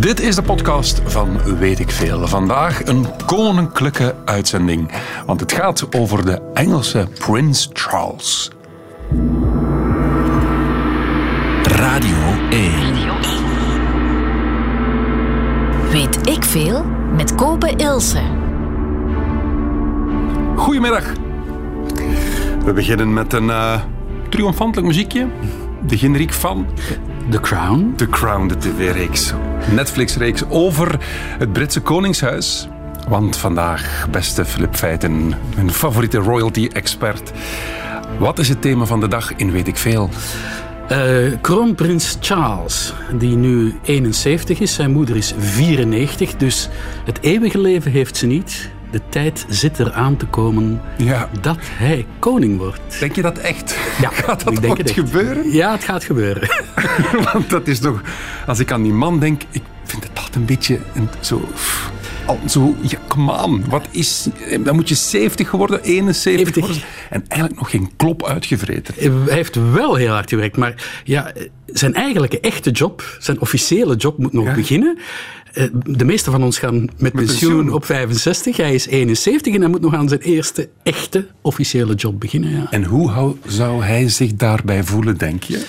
Dit is de podcast van Weet ik Veel. Vandaag een koninklijke uitzending, want het gaat over de Engelse Prins Charles. Radio 1. Weet ik veel met Kopen Ilse. Goedemiddag. We beginnen met een uh, triomfantelijk muziekje. De generiek van The Crown. The Crown, de tv-reeks. Netflix-reeks over het Britse Koningshuis. Want vandaag, beste Philip Feiten, mijn favoriete royalty-expert. Wat is het thema van de dag in Weet ik Veel? Uh, kroonprins Charles, die nu 71 is, zijn moeder is 94, dus het eeuwige leven heeft ze niet. De tijd zit er aan te komen ja. dat hij koning wordt. Denk je dat echt? Ja, gaat dat ik denk het gebeuren? Ja, het gaat gebeuren. Want dat is toch, als ik aan die man denk, ik vind het altijd een beetje een, zo al zo, ja, come on, wat is... Dan moet je 70 geworden, 71 70. worden. En eigenlijk nog geen klop uitgevreten. Hij heeft wel heel hard gewerkt, maar ja, zijn eigenlijke echte job, zijn officiële job moet nog ja. beginnen. De meeste van ons gaan met, met pensioen, pensioen, op 65. Hij is 71 en hij moet nog aan zijn eerste echte officiële job beginnen. Ja. En hoe zou hij zich daarbij voelen, denk je?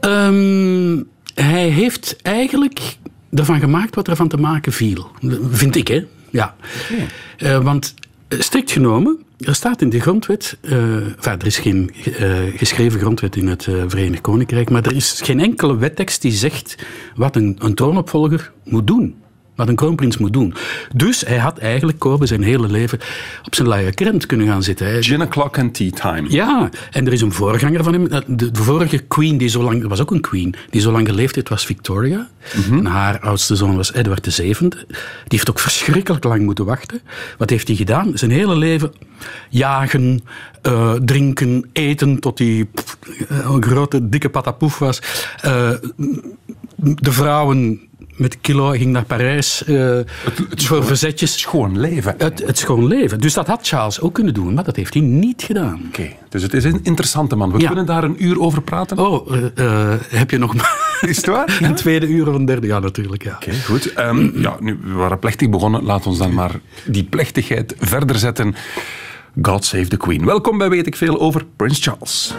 Um, hij heeft eigenlijk ervan gemaakt wat er van te maken viel. Vind ik, hè? Ja. Okay. Uh, want strikt genomen, er staat in de grondwet, uh, enfin, er is geen uh, geschreven grondwet in het Verenigd Koninkrijk, maar er is geen enkele wettekst die zegt wat een, een troonopvolger moet doen. Wat een kroonprins moet doen. Dus hij had eigenlijk Kobe zijn hele leven op zijn luie krent kunnen gaan zitten. Hè. Gin o'clock and tea time. Ja, en er is een voorganger van hem. De, de vorige queen, die zo lang, er was ook een queen, die zo lang geleefd heeft, was Victoria. Mm -hmm. En haar oudste zoon was Edward VII. Die heeft ook verschrikkelijk lang moeten wachten. Wat heeft hij gedaan? Zijn hele leven jagen, uh, drinken, eten, tot hij een grote, dikke patapoef was. Uh, de vrouwen met kilo ging naar Parijs uh, het, het voor verzetjes. Het schoon leven. Het, het schoon leven. Dus dat had Charles ook kunnen doen, maar dat heeft hij niet gedaan. Oké, okay. dus het is een interessante man. We ja. kunnen daar een uur over praten. Oh, uh, uh, heb je nog Is het waar? een tweede uur of een derde? Ja, natuurlijk. Ja. Oké, okay, goed. Um, ja, nu, we waren plechtig begonnen. Laat ons dan maar die plechtigheid verder zetten. God save the Queen. Welkom bij Weet ik Veel over Prins Charles.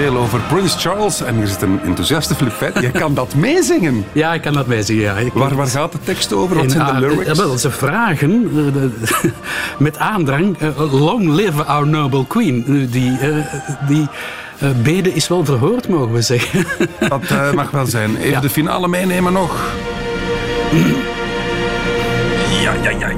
Veel over Prince Charles en er zit een enthousiaste Fett. Je kan dat meezingen. Ja, ik kan dat meezingen. Ja. Ik- Waar, waar gaat de tekst over? Wat zijn de lyrics? wel, ze vragen eh, met aandrang: eh, Long live our noble queen. Nu, Die, eh, die bede is wel verhoord, mogen we zeggen. Dat mag wel zijn. Even Ja. de finale meenemen nog. Ja, ja, ja.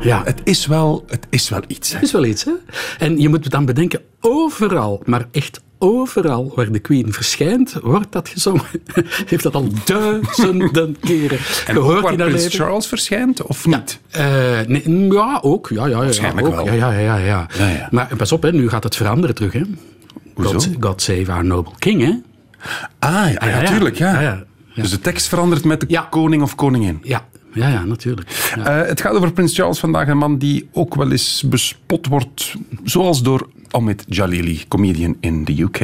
ja, Het is wel, het is wel iets. Hè. is wel iets, hè? En je moet dan bedenken: overal, maar echt overal waar de queen verschijnt, wordt dat gezongen. Heeft dat al duizenden keren En gehoord waar in haar Prins leven. Charles verschijnt, of niet? Eh, nee, mm, ja, ook. Ja, ja, ja, Waarschijnlijk ook. wel. Ja, ja, ja, ja, ja. Ja, ja. Maar pas op, hè, nu gaat het veranderen terug. Hè. God, God save our noble king. Hè. Ah, ja, ja, ja. natuurlijk. Ja. Ja, ja, ja. Dus de tekst verandert met de Ja. koning of koningin. Ja, ja, ja natuurlijk. Ja. Eh, het gaat over Prins Charles vandaag, een man die ook wel eens bespot wordt, zoals door Omid Jalili, comedian in the UK.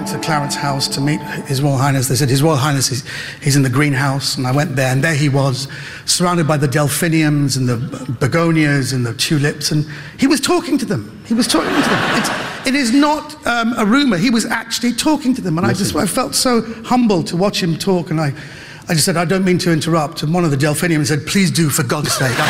went to Clarence House to meet His Royal Highness. They said His Royal Highness is he's in the greenhouse, and I went there, and there he was, surrounded by the delphiniums and the begonias and the tulips, and he was talking to them. He was talking to them. It's, it is not um, a rumor. He was actually talking to them, and I just I felt so humbled to watch him talk, and I. I just said, I don't mean to interrupt. And one of the delphiniums said, please do, for God's sake.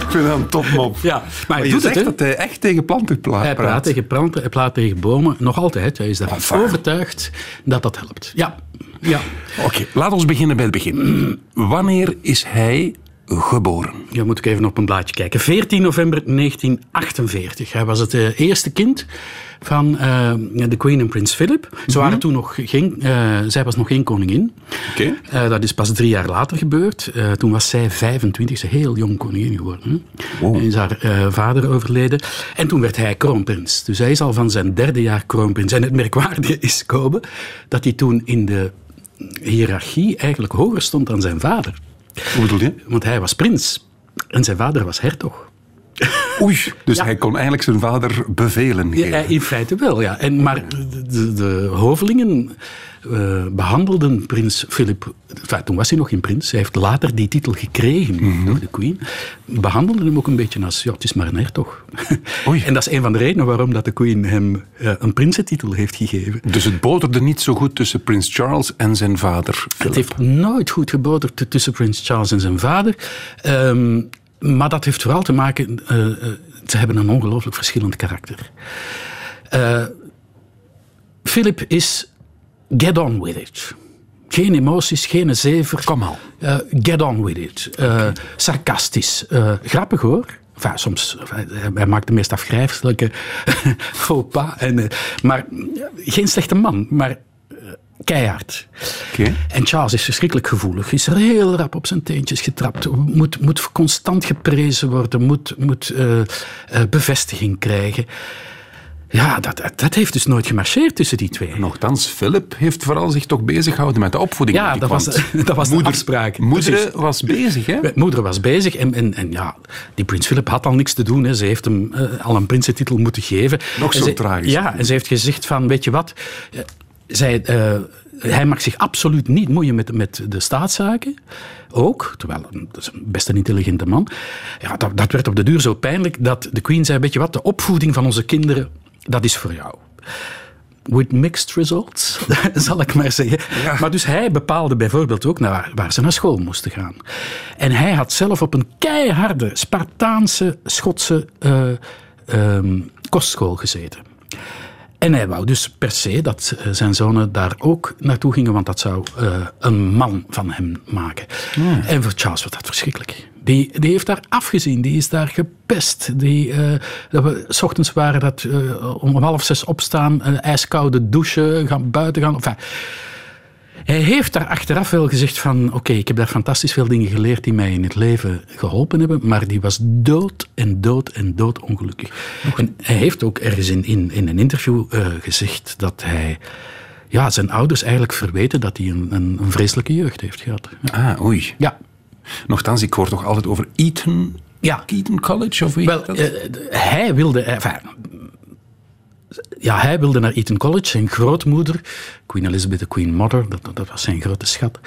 Ik vind dat een topmop. Ja, maar hij je doet het, zegt hè? dat hij echt tegen planten pla- Hij praat praat. tegen planten, hij praat tegen bomen. Nog altijd. Hij is daarvan Enfin. overtuigd dat dat helpt. Ja, ja. Oké, laat ons beginnen bij het begin. Wanneer is hij geboren? Ja, moet ik even op een blaadje kijken. 14 november 1948. Hij was het eh, eerste kind van eh, de Queen en Prins Philip. Ze waren toen nog geen, eh, zij was nog geen koningin. Oké. Eh, dat is pas drie jaar later gebeurd. Toen was zij 25, ze heel jong koningin geworden. Wow. En is haar vader overleden. En toen werd hij kroonprins. Dus hij is al van zijn derde jaar kroonprins. En het merkwaardige is, Kobe, dat hij toen in de hiërarchie eigenlijk hoger stond dan zijn vader. Hoe bedoel je? Want hij was prins en zijn vader was hertog. Oei, dus Ja. hij kon eigenlijk zijn vader bevelen geven. Ja, in feite wel, ja. En, maar de, de, hovelingen eh, behandelden prins Philip... Enfin, toen was hij nog geen prins. Hij heeft later die titel gekregen Mhm. door de queen. Behandelden hem ook een beetje als... Ja, het is maar een hertog. Oei. En dat is een van de redenen waarom dat de queen hem eh, een prinsentitel heeft gegeven. Dus het boterde niet zo goed tussen prins Charles en zijn vader Het Philip. heeft nooit goed geboterd tussen prins Charles en zijn vader. Ehm, maar dat heeft vooral te maken... eh, ze hebben een ongelooflijk verschillend karakter. Eh, Philip is get on with it. Geen emoties, geen zever. Kom al. Get on with it. Eh, Sarcastisch. Grappig hoor. Enfin, soms, hij- maakt de meest afgrijfelijke faux pas. En, maar geen slechte man, maar keihard. En Charles is verschrikkelijk gevoelig. Is er heel rap op zijn teentjes getrapt. Moet, moet constant geprezen worden. Moet, moet eh, eh, bevestiging krijgen. Ja, dat, dat- heeft dus nooit gemarcheerd tussen die twee. Nochtans, Philip heeft vooral zich toch bezig gehouden met de opvoeding. Ja, dat was- dat was de moeder, afspraak. Moeder was bezig, hè? Moeder was bezig en, en, en ja, die prins Philip had al niks te doen. Hè. Ze heeft hem eh, al een prinsentitel moeten geven. Nog zo ze- tragisch. Ja, en ze heeft gezegd van, weet je wat... eh, zij, hij mag zich absoluut niet moeien met, met de staatszaken. Ook, terwijl dat is een best een intelligente man. Ja, dat, dat werd op de duur zo pijnlijk dat de queen zei, weet je wat, de opvoeding van onze kinderen, dat is voor jou. With mixed results, zal ik maar zeggen. Ja. Maar dus hij bepaalde bijvoorbeeld ook naar waar, waar ze naar school moesten gaan. En hij had zelf op een keiharde, Spartaanse, Schotse eh, ehm, kostschool gezeten. En hij wou dus per se dat eh, zijn zonen daar ook naartoe gingen, want dat zou eh, een man van hem maken. En voor Charles was dat verschrikkelijk. Die, die heeft daar afgezien, die is daar gepest. Die, eh, dat we, s ochtends waren dat om half zes opstaan, een ijskoude douche, gaan buiten gaan. Enfin, hij heeft daar achteraf wel gezegd van... Oké, ik heb daar fantastisch veel dingen geleerd die mij in het leven geholpen hebben. Maar die was dood en dood en dood ongelukkig. En hij heeft ook ergens in, in, in een interview eh, gezegd dat hij... Ja, zijn ouders eigenlijk verweten dat hij een, een, een vreselijke jeugd heeft gehad. Ja. Ah, oei. Ja. Nochtans, ik hoor toch altijd over Eton, Ja. Eton College, of wie Wel, eh, hij wilde... eh, enfin, ja, hij wilde naar Eton College. Zijn grootmoeder, Queen Elizabeth, de Queen Mother, dat, dat was zijn grote schat,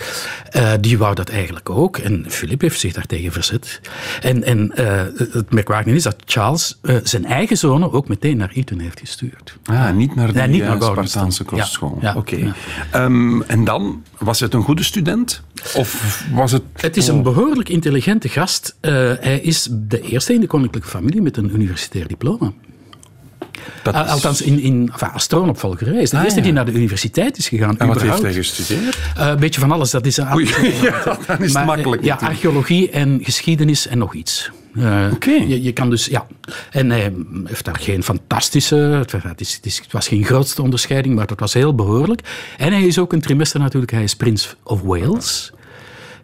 eh, die wou dat eigenlijk ook. En Philip heeft zich daartegen verzet. En, en eh, het merkwaardige is dat Charles eh, zijn eigen zonen ook meteen naar Eton heeft gestuurd. Ah, niet naar de Nee, niet naar Gordon Spartaanse Stone. Ja, kostschool. ja, Oké. ja. Ehm, en dan, was het een goede student? Of was het... Het is een behoorlijk intelligente gast. Hij is de eerste in de koninklijke familie met een universitair diploma. Dat is- Althans, in, in, enfin. Hij is de Ah, eerste ja. die naar de universiteit is gegaan. En wat heeft hij gestudeerd? Eh, Een beetje van alles. Dat is Oei, ja, dan is Maar, eh, makkelijk Ja, natuurlijk. archeologie en geschiedenis en nog iets. Eh, Oké. je, je kan dus, ja. En hij heeft daar geen fantastische. Het, het is, het, is- het was geen grootste onderscheiding, maar dat was heel behoorlijk. En hij is ook een trimester natuurlijk. Hij is Prins of Wales.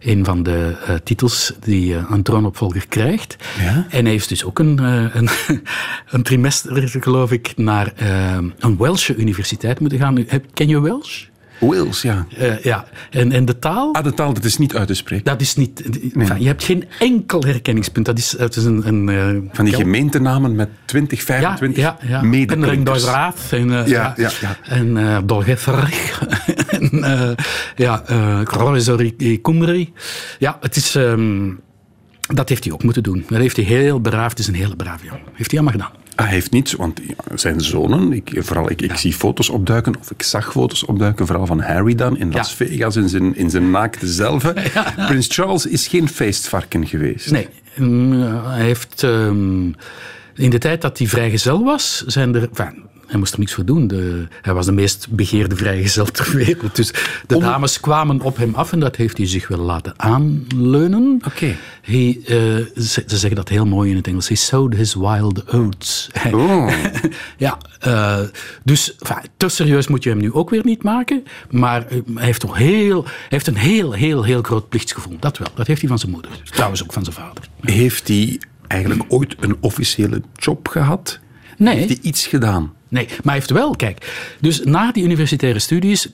Een van de eh, titels die eh, een troonopvolger krijgt. Ja? En hij heeft dus ook een, eh, een, een trimester, geloof ik, naar een Welsche universiteit moeten gaan. Ken je Welsh? Wales, ja. Eh, ja. En, en de taal? Ah, de taal, dat is niet uit te spreken. Dat is niet. enfin, je hebt geen enkel herkenningspunt. Dat is, het is een. een eh, Van die kel- gemeentenamen met 20, Ja, 25 ja, ja. medeklinkers. En Doisraad. En, eh, Ja, ja, ja. En uh, en uh, ja, uh. Ja, het is. ehm, dat heeft hij ook moeten doen. Dat heeft hij heel braaf. Het is een hele brave jongen. Heeft hij allemaal gedaan. Hij heeft niets, want zijn zonen, ik, vooral ik, ik zie foto's opduiken, of ik zag foto's opduiken, vooral van Harry dan, in Las Ja. Vegas, in zijn, in zijn naakte zelf. Prins Charles is geen feestvarken geweest. Nee, mm, hij heeft. ehm, in de tijd dat hij vrijgezel was, zijn er. enfin, hij moest er niks voor doen. De, hij was de meest begeerde vrijgezel ter wereld. Dus de dames kwamen op hem af en dat heeft hij zich wel laten aanleunen. Oké. Hij, eh, ze, ze zeggen dat heel mooi in het Engels. He sowed his wild oats. Oh. ja, eh, dus enfin, te serieus moet je hem nu ook weer niet maken. Maar eh, hij heeft toch heel, hij heeft een heel, heel, heel groot plichtsgevoel. Dat wel. Dat heeft hij van zijn moeder. Trouwens ook van zijn vader. Heeft hij eigenlijk ooit een officiële job gehad? Nee. Heeft hij iets gedaan? Nee, maar hij heeft wel, kijk. Dus na die universitaire studies,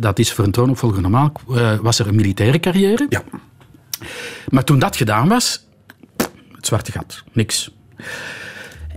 dat is voor een troonopvolger normaal, eh, was er een militaire carrière. Ja. Maar toen dat gedaan was, het zwarte gat, niks.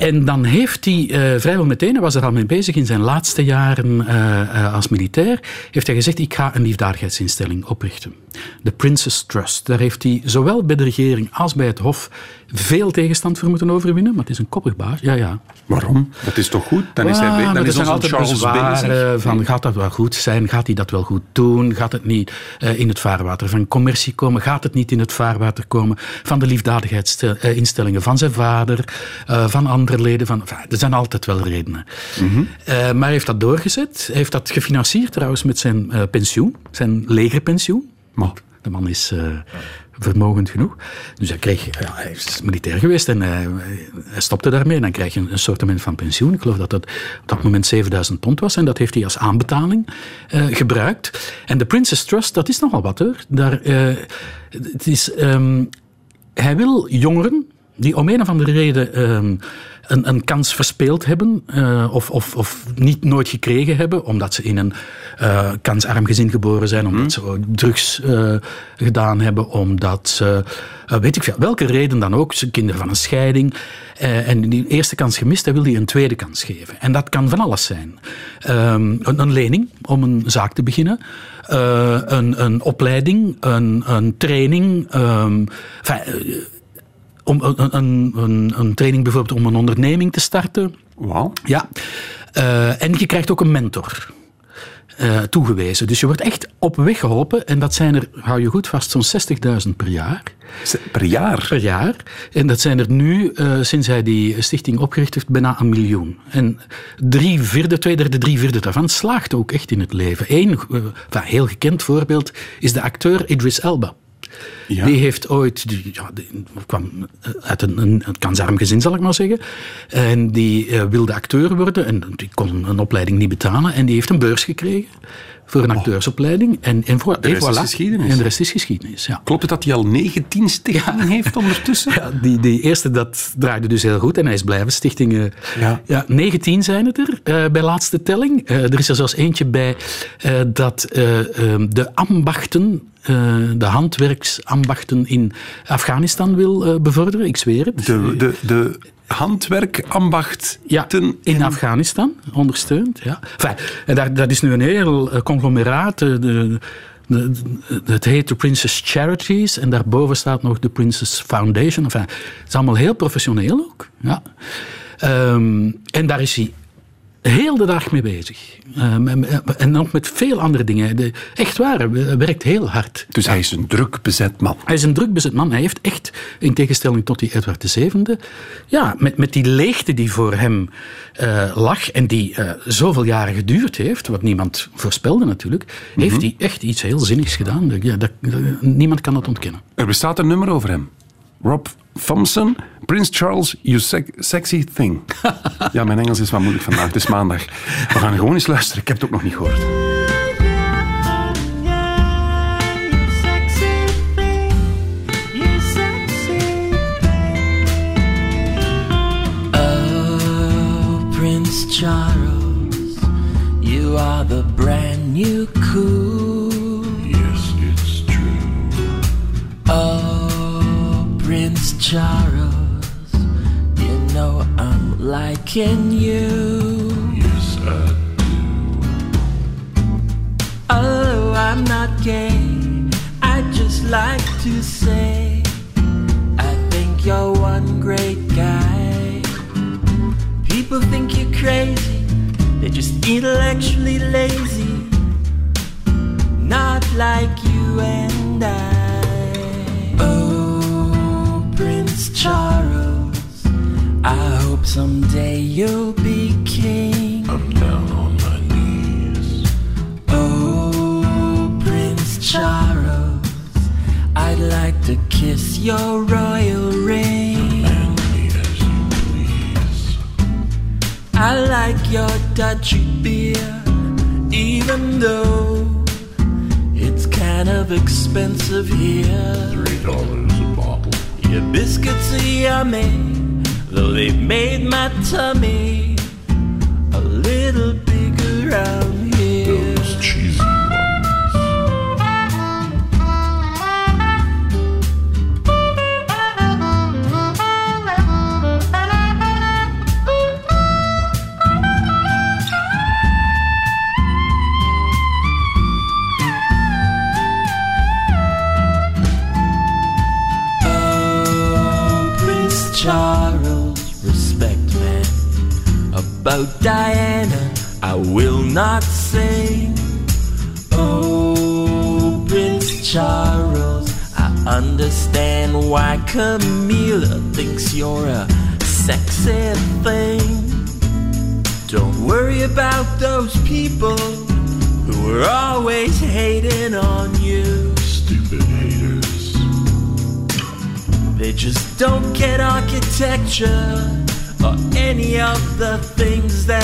En dan heeft hij eh, vrijwel meteen, hij was er al mee bezig in zijn laatste jaren eh, eh, als militair, heeft hij gezegd, ik ga een liefdadigheidsinstelling oprichten. De Princess Trust. Daar heeft hij zowel bij de regering als bij het Hof veel tegenstand voor moeten overwinnen, maar het is een koppig baas. Ja, ja. Waarom? Dat is toch goed? Dan is hij maar dan er is onze altijd Charles bezwaren van gaat dat wel goed zijn, gaat hij dat wel goed doen, gaat het niet eh, in het vaarwater van commercie komen, gaat het niet in het vaarwater komen van de liefdadigheidsinstellingen van zijn vader, eh, van andere leden. Van, enfin, er zijn altijd wel redenen. Eh, maar hij heeft dat doorgezet. Hij heeft dat gefinancierd trouwens met zijn eh, pensioen, zijn legerpensioen. Maar De man is eh, vermogend genoeg. Dus hij, kreeg, ja, hij is militair geweest en hij, hij stopte daarmee. En dan krijg je een, een soort van pensioen. Ik geloof dat dat op dat moment 7000 pond was. En dat heeft hij als aanbetaling gebruikt. En de Princess Trust, dat is nogal wat hoor. Daar, het is, ehm, hij wil jongeren die om een of andere reden ehm, een, een kans verspeeld hebben eh, of, of, of niet nooit gekregen hebben, omdat ze in een eh, kansarm gezin geboren zijn, omdat ze ook drugs eh, gedaan hebben, omdat ze, weet ik veel, welke reden dan ook, ze kinderen van een scheiding, en die eerste kans gemist, hij wil die een tweede kans geven. En dat kan van alles zijn. Ehm, een, een lening om een zaak te beginnen, een, een opleiding, een, een training, ehm, eh, om, een, een, een, training bijvoorbeeld om een onderneming te starten. wauw. Ja. Eh, en je krijgt ook een mentor eh, toegewezen. Dus je wordt echt op weg geholpen. En dat zijn er, hou je goed vast, zo'n 60.000 per jaar. Per jaar? Per jaar. En dat zijn er nu, eh, sinds hij die stichting opgericht heeft, bijna een miljoen. En drie vierde, twee derde, drie vierde daarvan slaagt ook echt in het leven. Eén uh, heel gekend voorbeeld is de acteur Idris Elba. Die heeft ooit, die, ja, kwam uit een, een, een zal ik maar zeggen. En die uh, wilde acteur worden en die kon een opleiding niet betalen. En die heeft een beurs gekregen voor een acteursopleiding. En, en, voor, de rest voilà. is geschiedenis. En de rest is geschiedenis, ja. Klopt het dat hij al 19 stichtingen heeft ondertussen? Ja, die, die eerste, dat draaide dus heel goed en hij is blijven. Stichtingen, Ja. ja 19 zijn het er uh, bij laatste telling. Uh, er is er zelfs eentje bij uh, dat de ambachten, de handwerksambachten in Afghanistan wil bevorderen. Ik zweer het. De, de, de handwerk, ambacht. Ja, in Afghanistan, ondersteund. Ja. Enfin, en daar, dat is nu een heel eh, conglomeraat. De, de, de- de- het heet de Princess Charities en daarboven staat nog de Princess Foundation. Enfin, het is allemaal heel professioneel ook. Ja. Ehm, en daar is hij heel de dag mee bezig. Ehm, en- nog met veel andere dingen. De, echt waar, hij werkt heel hard. Dus hij is een druk bezet man. Hij is een druk bezet man. Hij heeft echt, in tegenstelling tot die Edward VII, ja, met, met die leegte die voor hem eh, lag en die eh, zoveel jaren geduurd heeft, wat niemand voorspelde natuurlijk, heeft hij echt iets heel zinnigs gedaan. Ja, dat- niemand kan dat ontkennen. Er bestaat een nummer over hem. Rob Thompson, Prince Charles, You Sexy Thing. ja, mijn Engels is wat moeilijk vandaag. Het is maandag. We gaan gewoon eens luisteren. Ik heb het ook nog niet gehoord. Oh, Prince Charles, you are the brand new cool. Charles, you know I'm liking you. Yes, I do. Although I'm not gay, I just like to say I think you're one great guy. People think you're crazy, they're just intellectually lazy. Not like you and I. Charles, I hope someday you'll be king. I'm down on my knees. Oh, Prince Charles, I'd like to kiss your royal ring. Me as you please. I like your Dutchy beer, even though it's kind of expensive here. Three dollars. Your biscuits are yummy, though they've made my tummy a little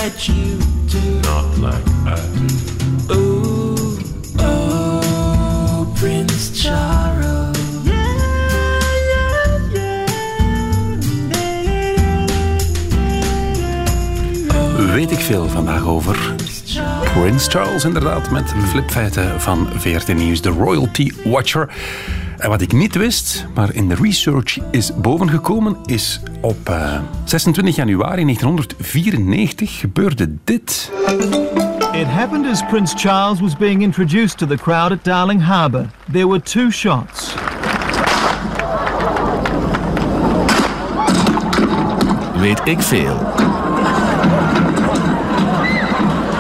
that you do. Not like I do. Ooh, oh, Prince Charles. Weet ik veel vandaag over Prince Charles, inderdaad, met flipfeiten van VRT Nieuws, de Royalty Watcher. En wat ik niet wist, maar in de research is bovengekomen, is op eh, 26 januari 1994 gebeurde dit. It happened as Prince Charles was being introduced to the crowd at Darling Harbour. There were two shots. Weet ik veel.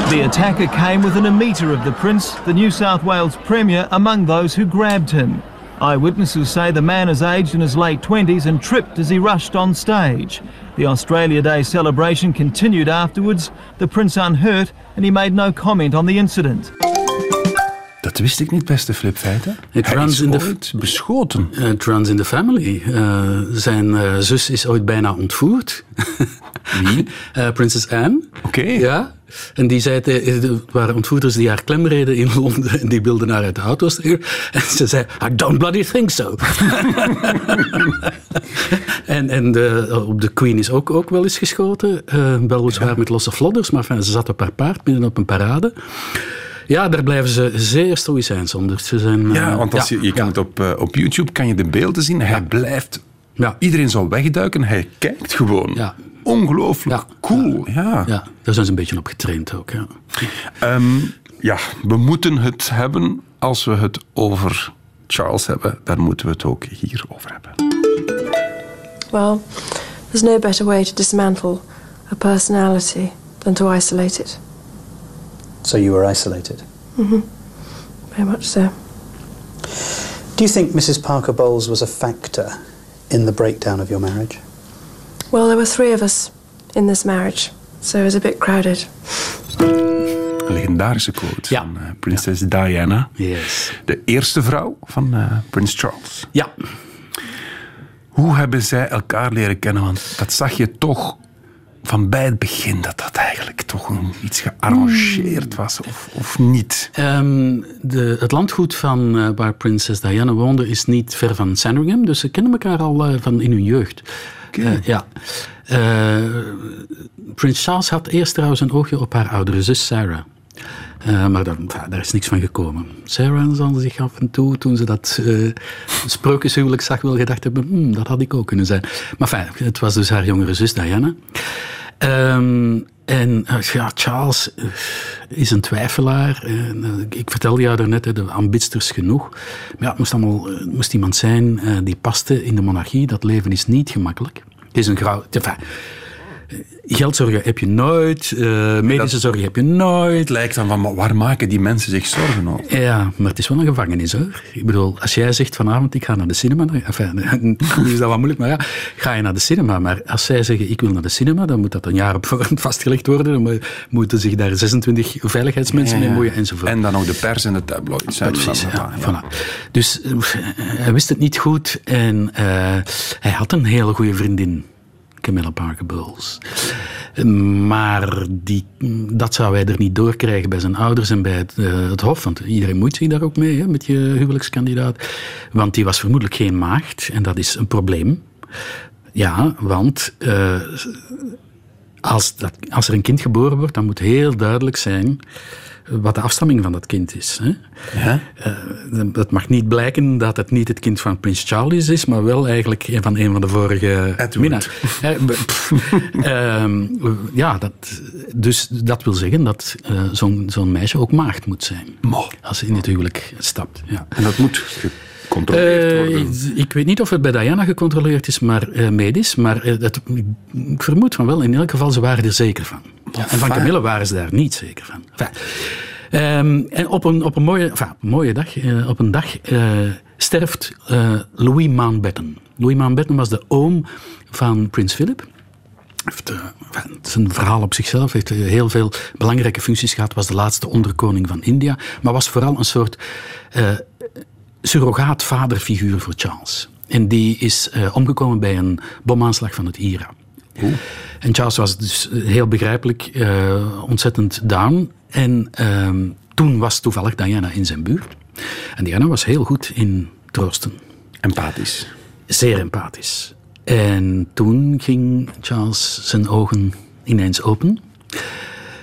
The attacker came within a metre of the Prince, the New South Wales Premier, among those who grabbed him. Eyewitnesses say the man is aged in his late 20s and tripped as he rushed on stage. The Australia Day celebration continued afterwards, the Prince unhurt, and he made no comment on the incident. Dat wist ik niet, beste flipfeiten. Het Hij runs is in the- ooit beschoten. Eh, Het runs in the family. Eh, zijn eh, zus is ooit bijna ontvoerd. Wie? Eh, Prinses Anne. Oké. Ja. En die zei, eh, het waren ontvoerders die haar klem reden in Londen. En die wilden haar uit de auto steken. En ze zei, I don't bloody think so. en en de, op de Queen is ook, ook wel eens geschoten. eh weliswaar met losse vlodders, maar enfin, ze zat op haar paard midden op een parade. Ja, daar blijven ze zeer stoïcijns onder. Ze zijn, Ja, eh, want als je, je kan ja. het op, eh, op YouTube kan je de beelden zien. Hij blijft... Ja. Iedereen zou wegduiken, hij kijkt gewoon. Ja, ongelooflijk Ja. cool. Ja. Ja, daar zijn ze een beetje op getraind ook. Ja. Ehm, ja, we moeten het hebben als we het over Charles hebben. Daar moeten we het ook hier over hebben. Well, there's no better way to dismantle a personality than to isolate it. So you were isolated. Very much so. Do you think Mrs. Parker Bowles was a factor in the breakdown of your marriage? Well, there were three of us in this marriage, so it was a bit crowded. Een legendarische quote Ja. van eh, prinses Diana. Yes. De eerste vrouw van eh, prins Charles. Ja, Hoe hebben zij elkaar leren kennen? Want dat zag je toch van bij het begin dat dat eigenlijk toch een, iets gearrangeerd was, of, of niet. Ehm, de, het landgoed van eh, waar prinses Diana woonde is niet ver van Sandringham, dus ze kennen elkaar al eh, van in hun jeugd. Eh, ja. Prins Charles had eerst trouwens een oogje op haar oudere zus Sarah. Eh, maar enfin, daar is niks van gekomen. Sarah zal zich af en toe, toen ze dat uh, sprookjeshuwelijk zag, wel gedacht hebben, hmm, dat had ik ook kunnen zijn. Maar enfin, het was dus haar jongere zus Diana. Um, en uh, ja, Charles is een twijfelaar. Ik vertelde jou daarnet, de ambitsters genoeg. Maar ja, het moest, allemaal, moest iemand zijn die paste in de monarchie. Dat leven is niet gemakkelijk. Het is een grauw... geldzorgen heb je nooit, uh, medische dat, zorg heb je nooit. Het lijkt dan van, waar maken die mensen zich zorgen over? Ja, maar het is wel een gevangenis hoor. Ik bedoel, als jij zegt vanavond ik ga naar de cinema, dan, enfin, is dat wel moeilijk, maar ja, ga je naar de cinema. Maar als zij zeggen ik wil naar de cinema, dan moet dat een jaar op voorhand vastgelegd worden. Dan moeten zich daar 26 veiligheidsmensen ja, ja. mee moeien enzovoort. En dan ook de pers en de tabloids. Ja, precies. Voilà. Dus uh, hij wist het niet goed en uh, hij had een hele goede vriendin. Camilla Parker Bowles. Maar die, dat zou hij er niet doorkrijgen bij zijn ouders en bij het, uh, het Hof. Want iedereen moet zich daar ook mee, hè, met je huwelijkskandidaat. Want die was vermoedelijk geen maagd en dat is een probleem. Ja, want uh, als, dat, als er een kind geboren wordt, dan moet heel duidelijk zijn wat de afstamming van dat kind is. Hè? Ja? Uh, het mag niet blijken dat het niet het kind van prins Charles is, maar wel eigenlijk van een van de vorige minnaars. uh, ja, dat, dus dat wil zeggen dat uh, zo'n zo'n meisje ook maagd moet zijn. Mo. Als ze in het huwelijk stapt. Ja. En dat moet gecontroleerd worden? Uh, ik weet niet of het bij Diana gecontroleerd is, maar uh, medisch. Maar uh, het, ik vermoed van wel. In elk geval, ze waren er zeker van. Ja, en van Camille waren ze daar niet zeker van. Enfin, um, en op een, op een mooie, enfin, mooie dag, op een dag sterft Louis Mountbatten. Louis Mountbatten was de oom van prins Philip. Heeft, uh, het is een verhaal op zichzelf. Heeft heel veel belangrijke functies gehad. Was de laatste onderkoning van India. Maar was vooral een soort uh, surrogaat-vaderfiguur voor Charles. En die is uh, omgekomen bij een bomaanslag van het IRA. Oeh. En Charles was dus heel begrijpelijk ontzettend down. En toen was toevallig Diana in zijn buurt. En Diana was heel goed in troosten. Empathisch. Zeer empathisch. En toen ging Charles zijn ogen ineens open.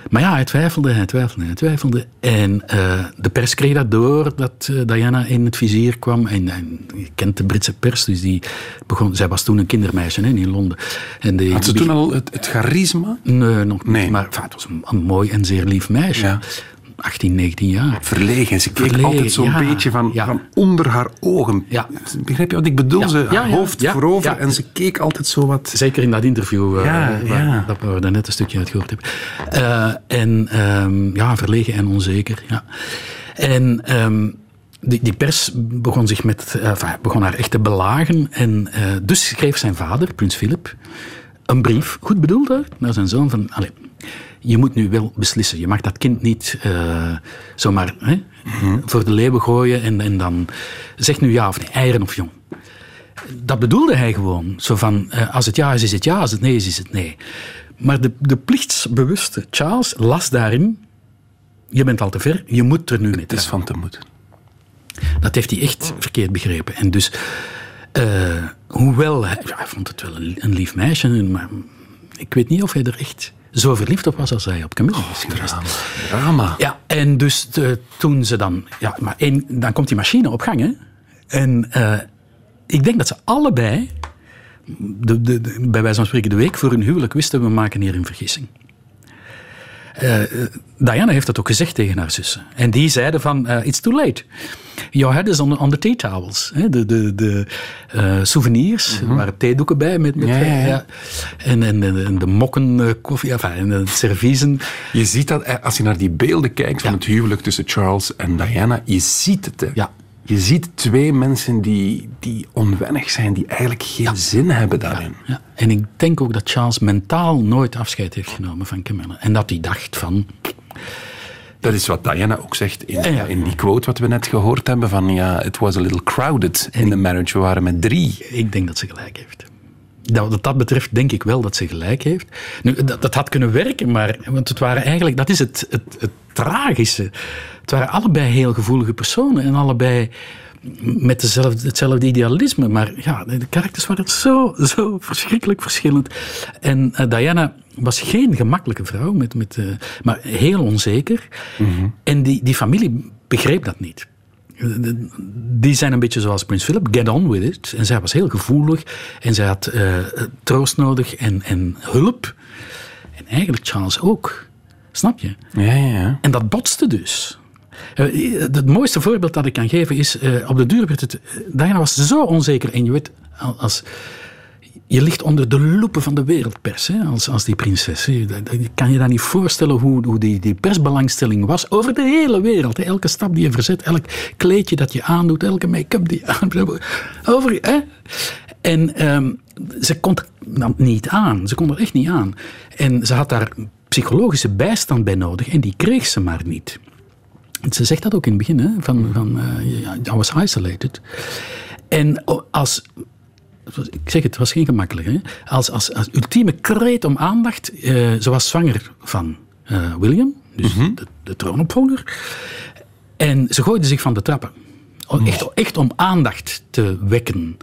Maar ja, hij twijfelde, hij twijfelde, hij twijfelde. En uh, de pers kreeg dat door dat uh, Diana in het vizier kwam. En, en, je kent de Britse pers, dus die begon... Zij was toen een kindermeisje hè, in Londen. En die, Had ze toen al het, het charisma? Nee, nog niet. Nee. Maar enfin, het was een, een, mooi en zeer lief meisje. Ja. 18, 19 jaar. Verlegen. Ze keek Verlegen, altijd zo'n ja, beetje van, ja. van onder haar ogen. Ja. Begrijp je wat ik bedoel? Ze haar hoofd voorover en ze keek altijd zo wat... Zeker in dat interview, uh, Ja, waar, dat we daar net een stukje uit gehoord hebben. Uh, en um, ja, verlegen en onzeker. Ja. En um, die, die, pers begon, zich met, uh, enfin, begon haar echt te belagen. En dus schreef zijn vader, prins Philip, een brief, goed bedoeld, hè, naar zijn zoon van... Allez, je moet nu wel beslissen. Je mag dat kind niet uh, zomaar hè, mm-hmm. voor de leeuwen gooien en, en dan zeg nu ja of nee, eieren of jong. Dat bedoelde hij gewoon. Zo van, uh, als het ja is, is het ja, als het nee is, is het nee. Maar de, de plichtsbewuste Charles las daarin, je bent al te ver, je moet er nu mee Het is van te moeten. Dat heeft hij echt verkeerd begrepen. En dus, uh, hoewel, hij, ja, hij vond het wel een, een lief meisje, maar ik weet niet of hij er echt zo verliefd op was als hij op Camille was geweest. Drama. Drama. Ja, en dus de, toen ze dan... Ja, maar één, dan komt die machine op gang, hè. En uh, ik denk dat ze allebei de, de- bij wijze van spreken de week voor hun huwelijk wisten we maken hier een vergissing. Eh, Diana heeft dat ook gezegd tegen haar zussen. En die zeiden van, eh, it's too late. Your head is on the, on the tea towels. Hè, De, de, de eh, souvenirs, er waren theedoeken bij. Met, met, Mhm. Ja, ja, ja. En, en, de mokken koffie, enfin, en de serviezen. Je ziet dat, als je naar die beelden kijkt van het huwelijk tussen Charles en Diana, je ziet het. Hè. Ja. Je ziet twee mensen die, die onwennig zijn, die eigenlijk geen zin hebben daarin. Ja. En ik denk ook dat Charles mentaal nooit afscheid heeft genomen van Camilla. En dat hij dacht van, Dat is wat Diana ook zegt in, in die quote wat we net gehoord hebben van ja, it was a little crowded in the marriage. We waren met drie. Ik denk dat ze gelijk heeft. Dat, wat dat betreft denk ik wel dat ze gelijk heeft. Nu, dat, dat had kunnen werken, maar want het waren eigenlijk, dat is het, het, het tragische. Het waren allebei heel gevoelige personen en allebei met dezelfde, hetzelfde idealisme. Maar ja, de karakters waren zo, zo verschrikkelijk verschillend. En eh, Diana was geen gemakkelijke vrouw, met, met, eh, maar heel onzeker. En die, die familie begreep dat niet. Die zijn een beetje zoals Prins Philip, get on with it. En zij was heel gevoelig en zij had eh, troost nodig en, en hulp. En eigenlijk Charles ook. Snap je? Ja, ja, ja. En dat botste dus. Eh, Het mooiste voorbeeld dat ik kan geven is, eh, op de duur werd het... Diana was zo onzeker en je weet, als... Je ligt onder de loepen van de wereldpers, hè, als, als die prinses. dat- Kan je dat niet voorstellen hoe, hoe die, die persbelangstelling was over de hele wereld? Elke stap die je verzet, elk kleedje dat je aandoet, elke make-up die je aandoet. Over, hè? En ehm, ze kon er niet aan. Ze kon er echt niet aan. En ze had daar psychologische bijstand bij nodig en die kreeg ze maar niet. Ze zegt dat ook in het begin, hè, van, van ja, I was isolated. En als, ik zeg het, het was geen gemakkelijk, hè, als, als, als ultieme kreet om aandacht, eh, ze was zwanger van eh, William, dus de, de troonopvolger, en ze gooide zich van de trappen. O- Echt, echt om aandacht te wekken.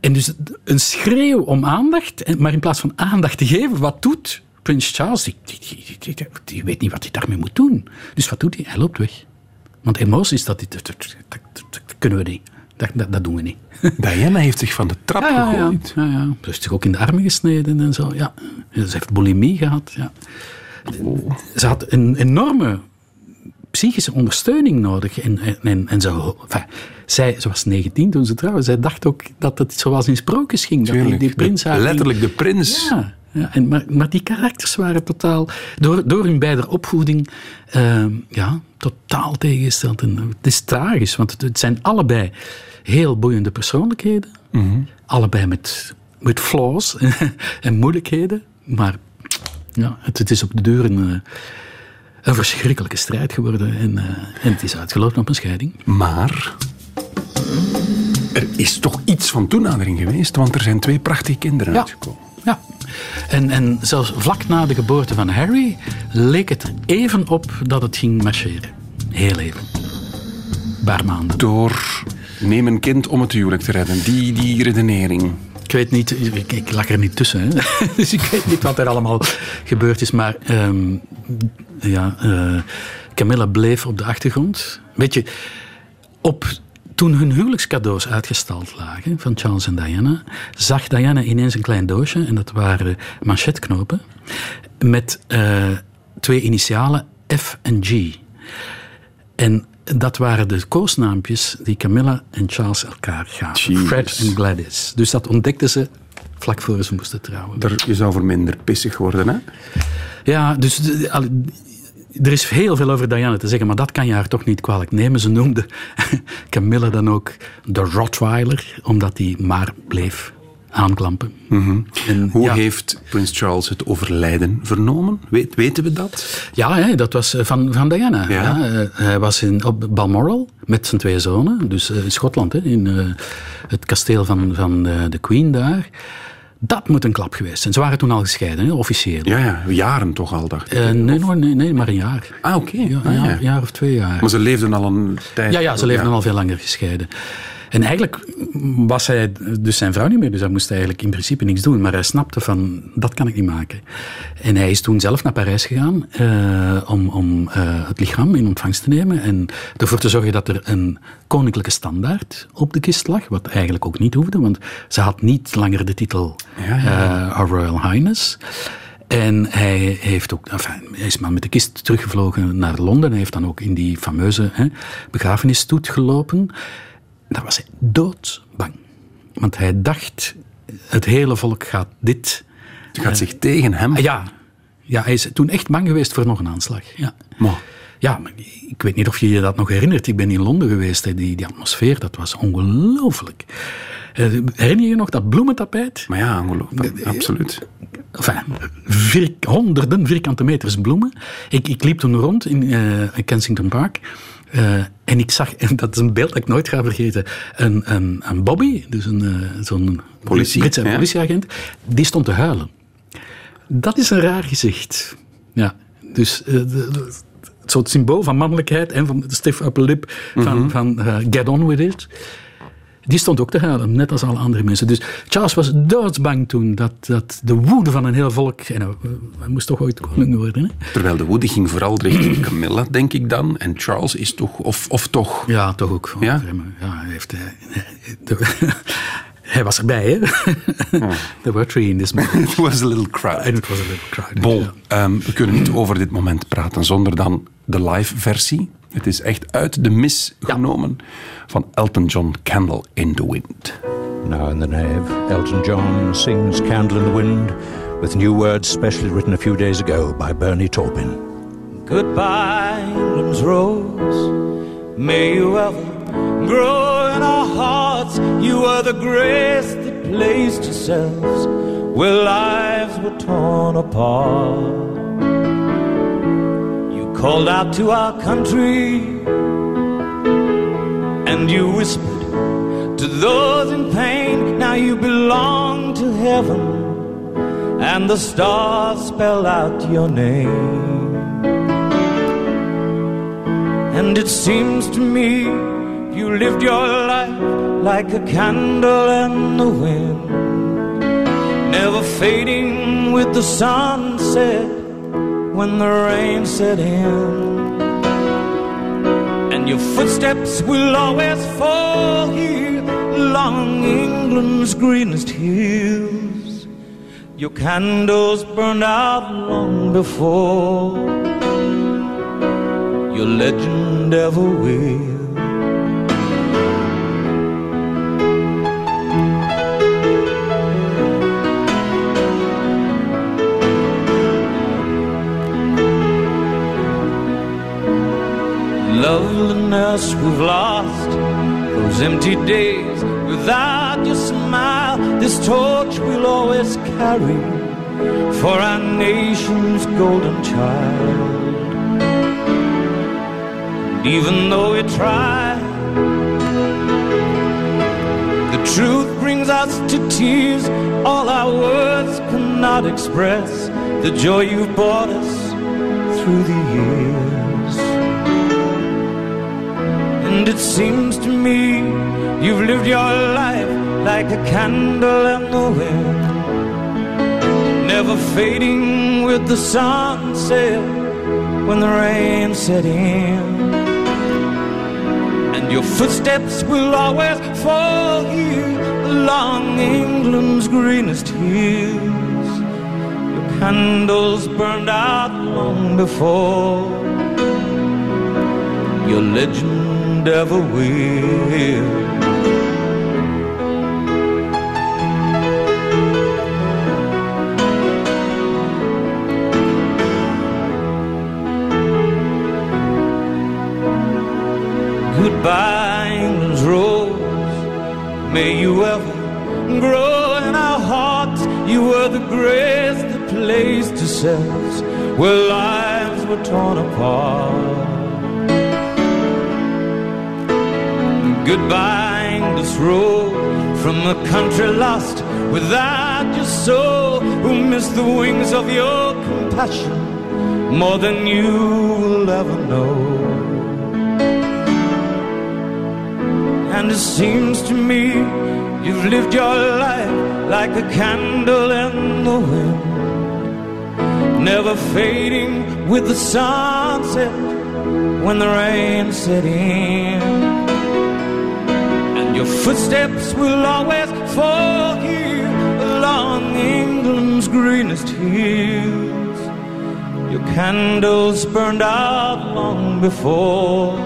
En dus een schreeuw om aandacht, maar in plaats van aandacht te geven, wat doet Prins Charles? Die, die, die, die- weet niet wat hij daarmee moet doen. Dus wat doet hij? Hij loopt weg. Want emoties, dat, dat, kunnen we niet. Dat, doen we niet. Diana heeft zich van de trap Ja, ja, ja. gegooid. ja, ja. Ze heeft zich ook in de armen gesneden en zo. Ja. Ze heeft bulimie gehad. Ja. Ze had een enorme psychische ondersteuning nodig. En, en, en, en zo, enfin, zij, ze was 19 toen ze trouwde. Zij dacht ook dat het zoals in sprookjes ging. Dat die, prins haar letterlijk de prins. Ja, ja en, maar, maar die karakters waren totaal, door, door hun beide opvoeding, ehm, ja, totaal tegengesteld. En het is tragisch, want het, het zijn allebei heel boeiende persoonlijkheden. Allebei met, met flaws en moeilijkheden. Maar ja, het, het is op de deur een, eh, een verschrikkelijke strijd geworden. En, eh, en het is uitgelopen op een scheiding. Maar er is toch iets van toenadering geweest, want er zijn twee prachtige kinderen Ja. uitgekomen. Ja, en, en zelfs vlak na de geboorte van Harry leek het er even op dat het ging marcheren. Heel even. Een paar maanden. Door neem een kind om het huwelijk te redden. Die, die redenering. Ik weet niet, ik, ik lag er niet tussen, hè? dus ik weet niet wat er allemaal gebeurd is. Maar ehm, ja, eh, Camilla bleef op de achtergrond. Weet je, op, toen hun huwelijkscadeaus uitgestald lagen van Charles en Diana, zag Diana ineens een klein doosje en dat waren manchetknopen met eh, twee initialen F en G. En dat waren de koosnaampjes die Camilla en Charles elkaar gaven. Fred en Gladys. Dus dat ontdekten ze vlak voor ze moesten trouwen. Je zou voor minder pissig worden, hè? Ja, dus er is heel veel over Diana te zeggen, maar dat kan je haar toch niet kwalijk nemen. Ze noemde Camilla dan ook de Rottweiler, omdat hij maar bleef aanklampen. En Hoe ja, heeft prins Charles het overlijden vernomen? Weet, weten we dat? Ja, hè, dat was eh, van, van Diana. Ja. Ja. eh, hij was in, op Balmoral met zijn twee zonen, dus eh, in Schotland, hè, in het kasteel van, van de Queen daar. Dat moet een klap geweest zijn. Ze waren toen al gescheiden, hè, officieel. Ja, ja, jaren toch al, dacht ik. Eh, nee, nee, nee, nee, maar een jaar. ah, oké. Ja, Ah, een ja. jaar, jaar of twee jaar. Maar ze leefden al een tijd. Ja, ja, ze leefden al veel langer gescheiden. En eigenlijk was hij dus zijn vrouw niet meer, dus hij moest eigenlijk in principe niks doen. Maar hij snapte van, dat kan ik niet maken. En hij is toen zelf naar Parijs gegaan eh, om, om eh, het lichaam in ontvangst te nemen en ervoor te zorgen dat er een koninklijke standaard op de kist lag, wat eigenlijk ook niet hoefde, want ze had niet langer de titel Ja, ja. eh, Our Royal Highness. En hij, heeft ook, enfin, hij is maar met de kist teruggevlogen naar Londen. Hij heeft dan ook in die fameuze hè, begrafenisstoet gelopen. Daar was hij doodsbang. Want hij dacht, het hele volk gaat dit... Het gaat zich tegen hem. Ah, Ja, ja, hij is toen echt bang geweest voor nog een aanslag. Ja. Maar, Ja, maar ik weet niet of je je dat nog herinnert. Ik ben in Londen geweest. hè. Die, die atmosfeer, dat was ongelooflijk. Eh, Herinner je je nog dat bloementapijt? maar ja, ongelooflijk. Absoluut. Enfin, honderden vierkante meters bloemen. Ik, ik liep toen rond in eh, Kensington Park. Eh, en ik zag, en dat is een beeld dat ik nooit ga vergeten, een, een, een Bobby, dus een, eh, zo'n Politie, Britse ja. politieagent, die stond te huilen. Dat is een raar gezicht. Ja, dus eh, de- de- het soort symbool van mannelijkheid en van de stiff upper lip van, Mhm. van get on with it. Die stond ook te huilen, net als alle andere mensen. Dus Charles was doodsbang toen dat, dat de woede van een heel volk... En hij, moest toch ooit koning worden, hè? Terwijl de woede ging vooral richting Camilla, denk ik dan. En Charles is toch, of, of toch... Ja, toch ook. Ja? ja hij, heeft, eh, de- hij was erbij, hè? There were three in this movie. It was a little crowd. And it was a little crowded. Bon, ja. ehm, we kunnen niet over dit moment praten zonder dan de live versie. Het is echt uit de mis genomen van Elton John, Candle in the Wind. Now in the nave, Elton John sings Candle in the Wind with new words specially written a few days ago by Bernie Taupin. Goodbye, England's rose. May you ever grow in our hearts. You are the grace that placed yourselves where lives were torn apart. Called out to our country and you whispered to those in pain. Now you belong to heaven and the stars spell out your name. And it seems to me you lived your life like a candle in the wind, never fading with the sunset when the rain set in. And your footsteps will always fall here along England's greenest hills. Your candles burned out long before your legend ever will. Loveliness we've lost, those empty days without your smile. This torch we'll always carry for our nation's golden child. Even though we try, the truth brings us to tears. All our words cannot express the joy you've brought us through the years. And it seems to me you've lived your life like a candle in the wind, never fading with the sunset when the rain set in. And your footsteps will always fall here along England's greenest hills. Your candles burned out long before your legend ever will. Goodbye, England's rose. May you ever grow in our hearts. You were the grace that placed yourselves where lives were torn apart. Goodbye, English road from a country lost without your soul, who missed the wings of your compassion more than you will ever know. And it seems to me you've lived your life like a candle in the wind, never fading with the sunset when the rain set in. Your footsteps will always fall here along England's greenest hills. Your candles burned out long before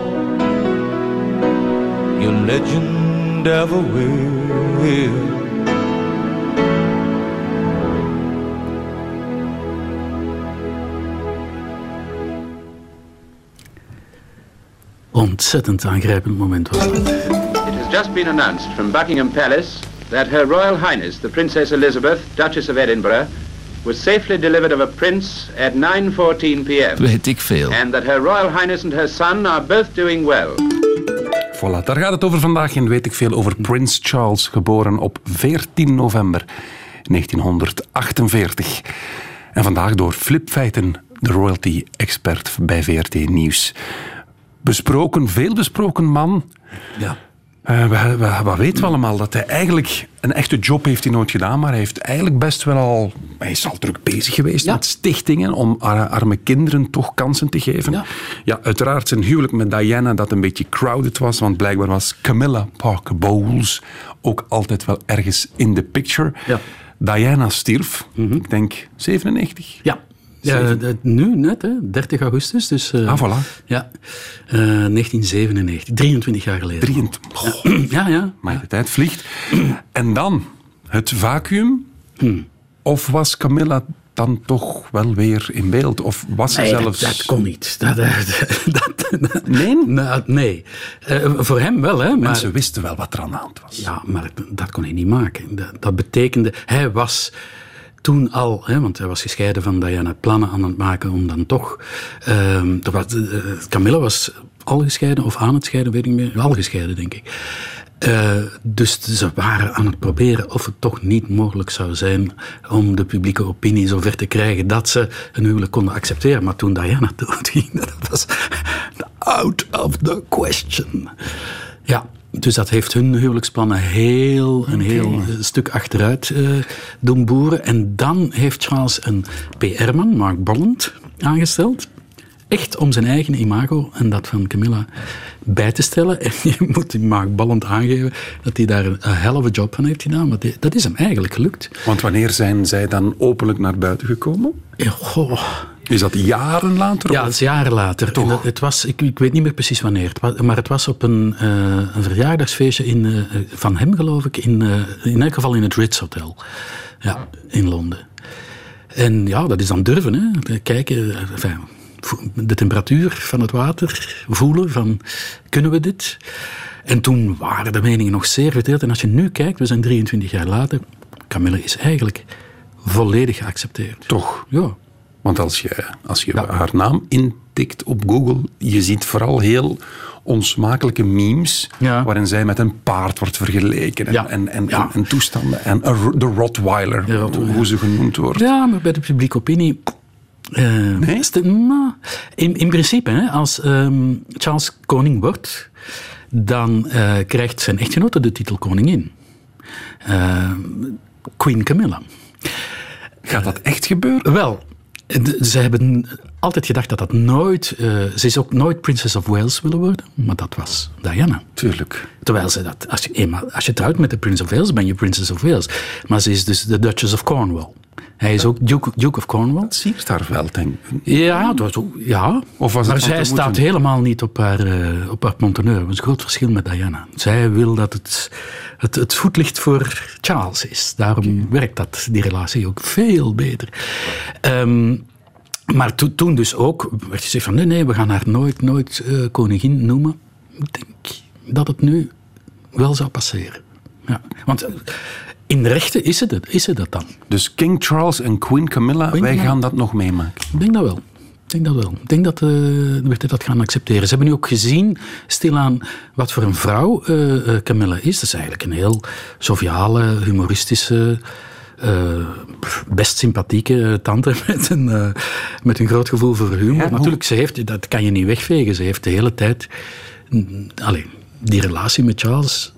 your legend ever will. Ontzettend aangrijpend moment was dat. Has just been announced from Buckingham Palace that Her Royal Highness the Princess Elizabeth, Duchess of Edinburgh, was safely delivered of a prince at 9:14 p.m. Weet ik veel. and that Her Royal Highness and her son are both doing well. Voilà, daar gaat het over vandaag en weet ik veel over Prins Charles, geboren op 14 november 1948. En vandaag door Flip Feiten, de royalty-expert bij VRT Nieuws. Besproken, veel besproken man. Ja. Eh, we, weten we allemaal? Dat hij eigenlijk een echte job heeft hij nooit gedaan, maar hij heeft eigenlijk best wel al... Hij is al druk bezig geweest met stichtingen om ar- arme kinderen toch kansen te geven. Ja. Ja. uiteraard zijn huwelijk met Diana dat een beetje crowded was, want blijkbaar was Camilla Parker Bowles ook altijd wel ergens in de picture. Ja. Diana stierf, ik denk 97. Ja. Ja, nu net, hè, 30 augustus. Dus, eh, Ah, voilà. Ja, Eh, 1997, 23 jaar geleden. 23. Ja, ja. Maar de tijd vliegt. En dan het vacuüm. Hmm. Of was Camilla dan toch wel weer in beeld? Of was ze Nee, zelfs... dat, kon niet. Dat, dat, Nee? Nou, nee. Eh, voor hem wel, hè. Maar, Mensen wisten wel wat er aan de hand was. Ja, maar dat kon hij niet maken. Dat, dat betekende... Hij was toen al, hè, want hij was gescheiden van Diana, plannen aan het maken om dan toch... ehm, er was, eh, Camilla was al gescheiden of aan het scheiden, weet ik meer. Al gescheiden, denk ik. Eh, dus ze waren aan het proberen of het toch niet mogelijk zou zijn om de publieke opinie zover te krijgen dat ze een huwelijk konden accepteren. Maar toen Diana doodging, dat was out of the question. Ja, dus dat heeft hun huwelijksplannen heel, een heel eh, stuk achteruit eh, doen boeren. En dan heeft Charles een PR-man, Mark Bolland, aangesteld. Echt om zijn eigen imago en dat van Camilla bij te stellen. En je moet die Mark Bolland aangeven dat hij daar een, a job van heeft gedaan. Want dat is hem eigenlijk gelukt. Want wanneer zijn zij dan openlijk naar buiten gekomen? Ja, goh. Is dat jaren later? Ja, het is jaren later. Dat- het was, ik, ik weet niet meer precies wanneer, het was, maar het was op een, eh, een verjaardagsfeestje in, eh, van hem, geloof ik, in, eh, in elk geval in het Ritz Hotel ja, in Londen. En ja, dat is dan durven, hè. kijken, enfin, de temperatuur van het water voelen, van kunnen we dit? En toen waren de meningen nog zeer verdeeld. En als je nu kijkt, we zijn 23 jaar later, Camille is eigenlijk volledig geaccepteerd. Toch? Ja. Want als je, als je haar naam intikt op Google, je ziet vooral heel onsmakelijke memes Ja. waarin zij met een paard wordt vergeleken en, Ja. en, en, Ja. en, en toestanden. En de Rottweiler, De Rottweiler. hoe ze genoemd wordt. Ja, maar bij de publieke opinie. eh, het- nou, in, in principe, hè, als ehm, Charles koning wordt, dan eh, krijgt zijn echtgenote de titel koningin. Eh, Queen Camilla. Gaat dat echt gebeuren? Wel, ze hebben altijd gedacht dat dat nooit... eh, ze is ook nooit Princess of Wales willen worden, maar dat was Diana. Tuurlijk. Terwijl ze dat... Als je, eenmaal, als je trouwt met de Prince of Wales, ben je Princess of Wales. Maar ze is dus de Duchess of Cornwall. Hij is ook Duke, Duke of Cornwall. Siert haar wel, denk ik. Ja, was ook, ja. Of was maar zij staat moeten? helemaal niet op haar, eh, op haar monteneur. Dat is een groot verschil met Diana. Zij wil dat het, het, het voetlicht voor Charles is. Daarom werkt dat, die relatie ook veel beter. Ehm, maar to- toen dus ook werd gezegd van nee, nee, we gaan haar nooit, nooit eh, koningin noemen. Ik denk dat het nu wel zou passeren. Ja. Want eh, in de rechten is het, is het dat dan. Dus King Charles en Queen Camilla, Queen wij Camilla. gaan dat nog meemaken. Ik denk dat wel. Ik denk dat wel. Ik denk dat eh, we dat gaan accepteren. Ze hebben nu ook gezien, stilaan, wat voor een vrouw eh, eh, Camilla is. Dat is eigenlijk een heel joviale, humoristische, best sympathieke tante met een, met een groot gevoel voor humor. Ja, Natuurlijk, ze heeft, dat kan je niet wegvegen. Ze heeft de hele tijd... mm, Allee, die relatie met Charles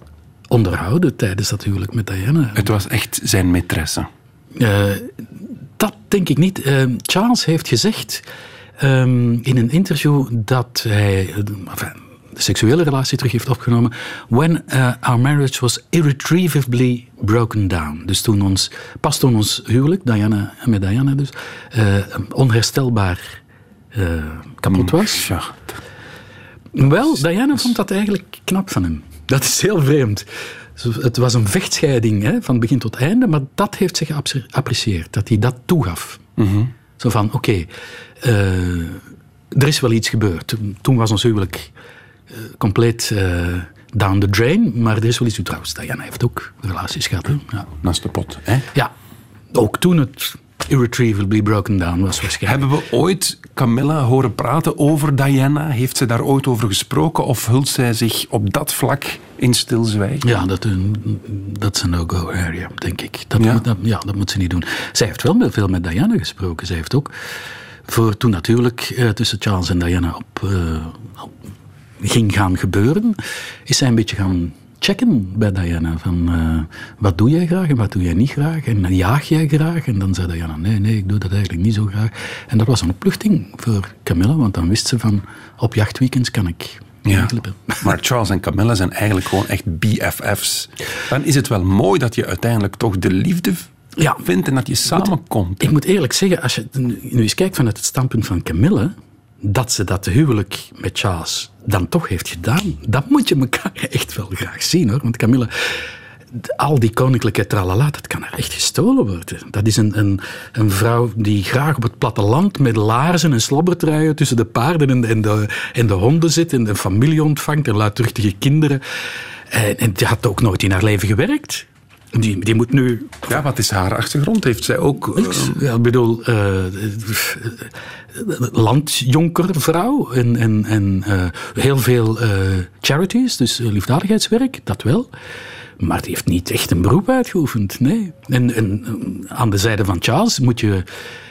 onderhouden tijdens dat huwelijk met Diana. Het was echt zijn maîtresse. Eh, dat denk ik niet. Eh, Charles heeft gezegd ehm, in een interview dat hij eh, enfin, de seksuele relatie terug heeft opgenomen. When our marriage was irretrievably broken down. Dus toen ons, pas toen ons huwelijk, Diana, met Diana dus, onherstelbaar kapot was. Wel, Diana vond dat eigenlijk knap van hem. Dat is heel vreemd. Het was een vechtscheiding hè, van begin tot einde, maar dat heeft zich geapprecieerd, dat hij dat toegaf. Zo van, oké, eh, er is wel iets gebeurd. Toen was ons huwelijk eh, compleet eh, down the drain, maar er is wel iets trouwens. Diana heeft ook relaties gehad. Hè? Ja. Naast de pot. Hè? ja, ook toen het irretrievably broken down was waarschijnlijk. Hebben we ooit Camilla horen praten over Diana? Heeft ze daar ooit over gesproken? Of hult zij zich op dat vlak in stilzwijgen? Ja, dat, eh, dat is een no-go area, denk ik. Dat, Ja? Moet, dat, ja, dat moet ze niet doen. Zij heeft wel veel met Diana gesproken. Zij heeft ook, voor toen natuurlijk eh, tussen Charles en Diana op, eh, op ging gaan gebeuren, is zij een beetje gaan checken bij Diana. Van, eh, wat doe jij graag en wat doe jij niet graag? En jaag jij graag? En dan zei Diana, nee, nee, ik doe dat eigenlijk niet zo graag. En dat was een opluchting voor Camilla, want dan wist ze van, op jachtweekends kan ik Ja. Maar Charles en Camilla zijn eigenlijk gewoon echt BFF's. Dan is het wel mooi dat je uiteindelijk toch de liefde Ja. vindt en dat je samenkomt. Ik moet eerlijk zeggen, als je nu eens kijkt vanuit het standpunt van Camille, dat ze dat huwelijk met Charles dan toch heeft gedaan, dat moet je elkaar echt wel graag zien hoor. Want Camille, al die koninklijke tralala, dat kan er echt gestolen worden. Dat is een, een, een vrouw die graag op het platteland met laarzen en slobbertruien tussen de paarden en de, en de, en de honden zit en de familie ontvangt en luidruchtige kinderen. En, en die had ook nooit in haar leven gewerkt. Die, die moet nu Ja, wat is haar achtergrond? Heeft zij ook... eh, ja, ik bedoel, eh, landjonkervrouw en, en, en heel veel charities, dus liefdadigheidswerk, dat wel. Maar die heeft niet echt een beroep uitgeoefend, nee. En, en aan de zijde van Charles moet je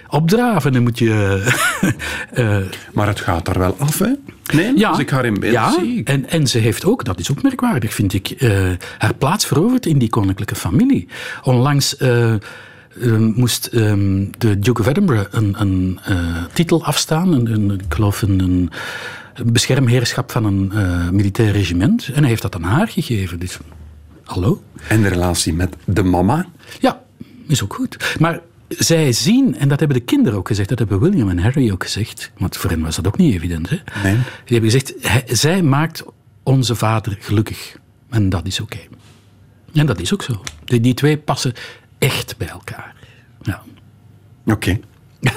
opdraven en moet je... eh, maar het gaat daar wel af, hè? Nee, ja, als ik haar in beeld ja, zie. En, en ze heeft ook, dat is ook merkwaardig, vind ik, eh, haar plaats veroverd in die koninklijke familie. Onlangs eh, eh, moest ehm, de Duke of Edinburgh een, een eh, titel afstaan, een, een, ik geloof een, een beschermheerschap van een eh, militair regiment. En hij heeft dat aan haar gegeven. Dus, hallo? En de relatie met de mama. Ja, is ook goed. Maar zij zien, en dat hebben de kinderen ook gezegd, dat hebben William en Harry ook gezegd, want voor hen was dat ook niet evident. Hè? Nee. Die hebben gezegd, hij- zij maakt onze vader gelukkig. En dat is oké. En dat is ook zo. Die, die twee passen echt bij elkaar. Ja. Oké.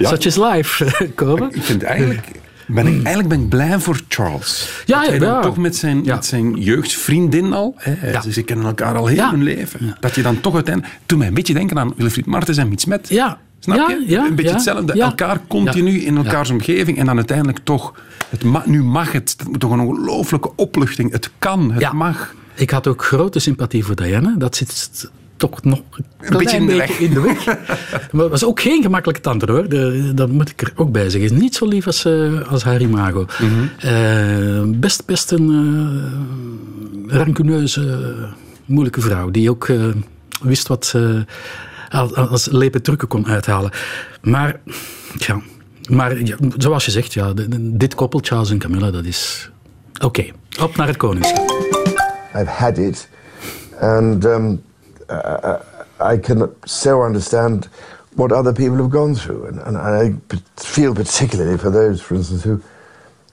Such is life, Kobe. Ik vind eigenlijk... Ben ik, eigenlijk ben ik blij voor Charles. Ja, dat hij dan ja. toch met zijn, met zijn jeugdvriendin al... Hè, Ja. Ze kennen elkaar al heel hun leven. Dat je dan toch uiteindelijk... Toen mij een beetje denken aan Wilfried Martens en Miets Met. Ja. Snap Ja, je? ja, een beetje ja, hetzelfde. Elkaar continu in elkaars omgeving. En dan uiteindelijk toch... Het ma- nu mag het. Dat moet toch een ongelooflijke opluchting. Het kan. Het Ja. mag. Ik had ook grote sympathie voor Diana. Dat zit toch nog een, beetje in de weg. in de weg. maar het was ook geen gemakkelijke tante hoor. De, dat moet ik er ook bij zeggen. Is niet zo lief als, eh, als haar imago. Eh, best, best een eh rancuneuze, moeilijke vrouw. Die ook eh, wist wat ze als, als lepe trucken kon uithalen. Maar, ja, maar ja, zoals je zegt, ja, dit koppel, Charles en Camilla, dat is... Oké, op naar het koningschap. I've had it, and um, uh, I can so understand what other people have gone through, and, and I feel particularly for those, for instance, who,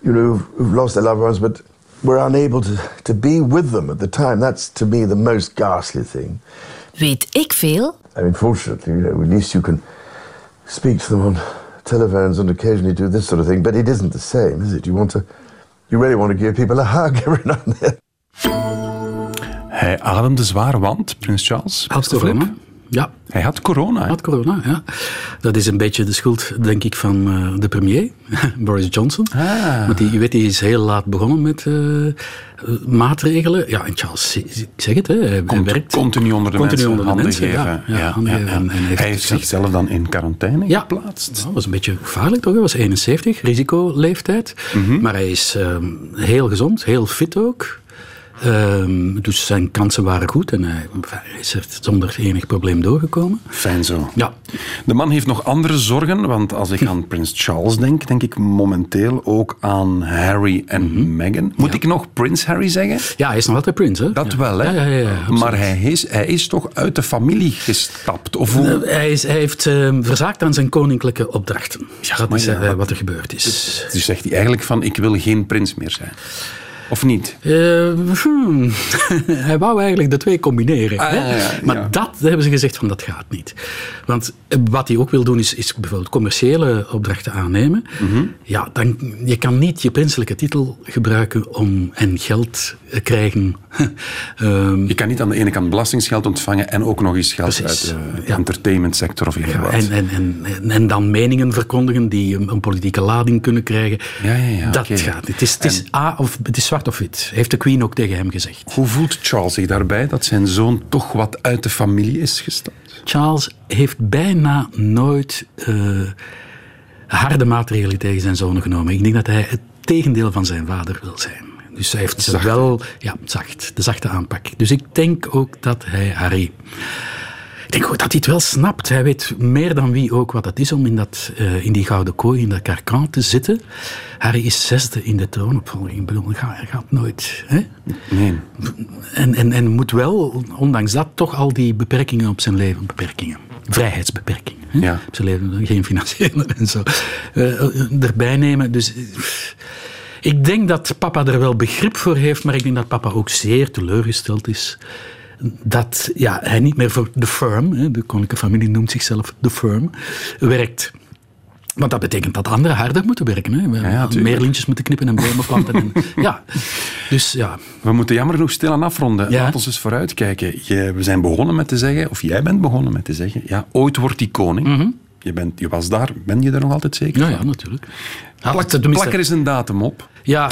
you know, who've, who've lost their loved ones, but were unable to, to be with them at the time. That's to me the most ghastly thing. Weet ik veel? I mean, fortunately, you know, at least you can speak to them on telephones and occasionally do this sort of thing. But it isn't the same, is it? You want to, you really want to give people a hug every now and then. Hij ademde zwaar, want, prins Charles... Philip, Rome. Ja. Hij had corona. Had corona, ja. Dat is een beetje de schuld, denk ik, van eh, de premier, Boris Johnson. Ah. Want die, je weet, die is heel laat begonnen met eh, maatregelen. Ja, en Charles, ik zeg het, hè, hij, werkt... Continu onder de Continu mensen, onder de handen mensen, geven. ja. En- en heeft hij heeft zichzelf dan in quarantaine geplaatst. Dat was een beetje gevaarlijk toch? Hij was 71, risicoleeftijd. Mhm. Maar hij is ehm, heel gezond, heel fit ook. Ehm, dus zijn kansen waren goed en hij, is er zonder enig probleem doorgekomen. Fijn zo. Ja. De man heeft nog andere zorgen, want als ik aan Prins Charles denk, denk ik momenteel ook aan Harry en Meghan. Moet ik nog Prins Harry zeggen? Ja, hij is nog altijd prins, hè? Dat Ja. wel, hè? Ja, ja, ja, ja, maar hij is, hij is toch uit de familie gestapt? Of hoe? Hij, is, hij heeft ehm, verzaakt aan zijn koninklijke opdrachten. dat maar is ja, eh, wat- wat er gebeurd is. Dus zegt hij eigenlijk van, ik wil geen prins meer zijn. Of niet? Eh, hmm. hij wou eigenlijk de twee combineren. Ah, hè? ja, ja, maar ja. dat hebben ze gezegd van dat gaat niet. Want eh, wat hij ook wil doen is, is bijvoorbeeld commerciële opdrachten aannemen. Mhm. Ja, dan, je kan niet je prinselijke titel gebruiken om en geld eh, krijgen. Ehm, Je kan niet aan de ene kant belastingsgeld ontvangen en ook nog eens geld Precies. uit de entertainmentsector of iets wat. en, en, en, dan meningen verkondigen die een, een politieke lading kunnen krijgen. Ja, ja, ja, dat gaat niet. Het is, het is A of het is zwart of wit. Heeft de Queen ook tegen hem gezegd. Hoe voelt Charles zich daarbij dat zijn zoon toch wat uit de familie is gestapt? Charles heeft bijna nooit eh, harde maatregelen tegen zijn zonen genomen. Ik denk dat hij het tegendeel van zijn vader wil zijn. Dus hij heeft Zacht. wel ja, zacht, de zachte aanpak. Dus ik denk ook dat hij Harry. Ik denk dat hij het wel snapt. Hij weet meer dan wie ook wat het is om in, dat, eh, in die gouden kooi, in dat karkan te zitten. Harry is zesde in de troonopvolging. Ik bedoel, hij gaat, hij gaat nooit. Hè? Nee. En, en, en moet wel, ondanks dat, toch al die beperkingen op zijn leven, beperkingen, vrijheidsbeperkingen, hè, Ja. op zijn leven, geen financiële en zo, eh, erbij nemen. Dus ik denk dat papa er wel begrip voor heeft, maar ik denk dat papa ook zeer teleurgesteld is dat ja, hij niet meer voor de firm, hè, de koninklijke familie noemt zichzelf de firm, werkt. Want dat betekent dat anderen harder moeten werken. Hè. We ja, meer lintjes moeten knippen en bomen planten. En, ja. Dus ja, We moeten jammer genoeg stilaan afronden. Ja. Laat ons eens vooruitkijken. Je, we zijn begonnen met te zeggen, of jij bent begonnen met te zeggen, ja, ooit wordt die koning. je, bent, je was daar, ben je er nog altijd zeker Mhm. Ja, van? ja, natuurlijk. Plak, plak er eens een datum op. Ja,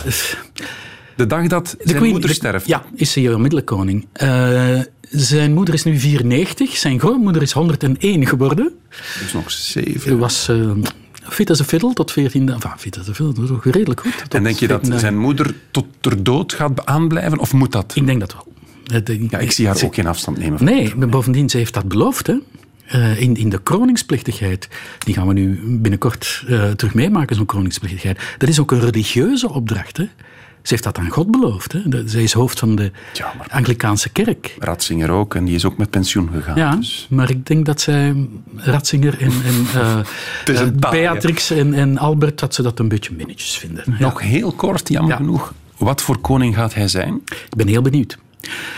De dag dat de zijn Queen moeder de- sterft. Ja, is hij onmiddellijk koning. Eh, zijn moeder is nu 94, zijn grootmoeder is 101 geworden. Dus nog zeven. Hij was eh, fit as a fiddle tot 14. Enfin, fit as a fiddle, dat is ook redelijk goed. En denk je dat 14, zijn moeder tot ter dood gaat aanblijven, of moet dat? Ik denk dat wel. Ja, ik zie haar ze- ook geen afstand nemen. van Nee, bovendien, ze heeft dat beloofd. Hè? Eh, in, in de kroningsplichtigheid, die gaan we nu binnenkort terug meemaken, zo'n kroningsplichtigheid. Dat is ook een religieuze opdracht. Hè? Ze heeft dat aan God beloofd. Hè? De- Zij is hoofd van de Ja, maar- Anglikaanse kerk. Ratzinger ook, en die is ook met pensioen gegaan. Ja, Dus. maar ik denk dat zij Ratzinger en, en eh, eh? Beatrix en, en Albert, dat ze dat een beetje minnetjes vinden. Ja. Nog heel kort, jammer Ja. genoeg. Wat voor koning gaat hij zijn? Ik ben heel benieuwd.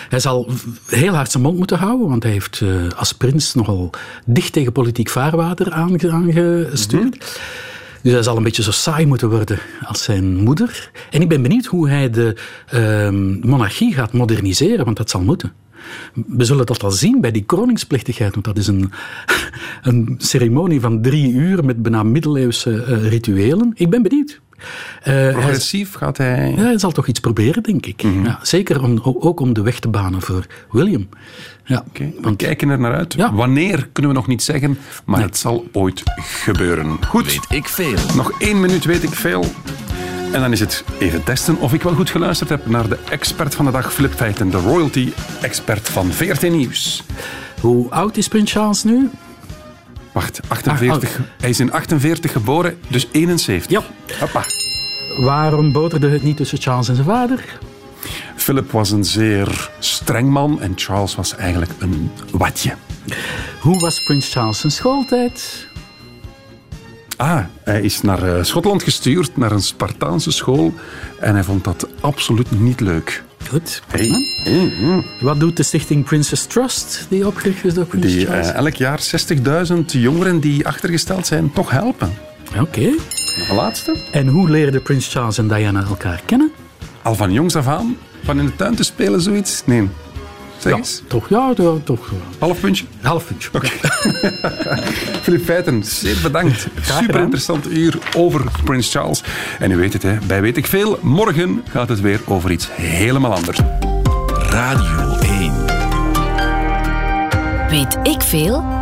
Hij zal heel hard zijn mond moeten houden, want hij heeft eh, als prins nogal dicht tegen politiek vaarwater aange- aangestuurd. Dus hij zal een beetje zo saai moeten worden als zijn moeder. En ik ben benieuwd hoe hij de ehm, monarchie gaat moderniseren, want dat zal moeten. We zullen dat al zien bij die kroningsplichtigheid, want dat is een, een ceremonie van drie uur met bijna middeleeuwse eh, rituelen. Ik ben benieuwd. Eh, hij- Progressief gaat hij... ja, hij zal toch iets proberen, denk ik. Mhm. ja, zeker om, ook om de weg te banen voor William. Ja, Oké, we kijken er naar uit. Ja. Wanneer kunnen we nog niet zeggen, maar het zal ooit gebeuren. Goed, Weet ik veel. nog één minuut weet ik veel. En dan is het even testen of ik wel goed geluisterd heb naar de expert van de dag, Flip Feiten, de royalty-expert van VRT Nieuws. Hoe oud is Prins Charles nu? Wacht, 48. Hij is in 48 geboren, dus 71. Ja. Hoppa. Waarom boterde het niet tussen Charles en zijn vader? Philip was een zeer streng man en Charles was eigenlijk een watje. Hoe was Prins Charles zijn schooltijd? Ah, hij is naar eh, Schotland gestuurd, naar een Spartaanse school. En hij vond dat absoluut niet leuk. Goed. Hey. Mm, mm. Wat doet de stichting Princess Trust, die opgericht is door Prins Die Charles? eh, elk jaar 60.000 jongeren die achtergesteld zijn, toch helpen. Oké. Nog een laatste. En hoe leerden Prins Charles en Diana elkaar kennen? Al van jongs af aan, van in de tuin te spelen, zoiets? Nee. Zeg ja, eens. toch, ja, ja, toch. Half puntje? Half puntje. Oké. Filip Feiten, zeer bedankt. Super interessant uur over Prins Charles. En u weet het, hè, bij Weet ik Veel. Morgen gaat het weer over iets helemaal anders. Radio 1. Weet ik veel?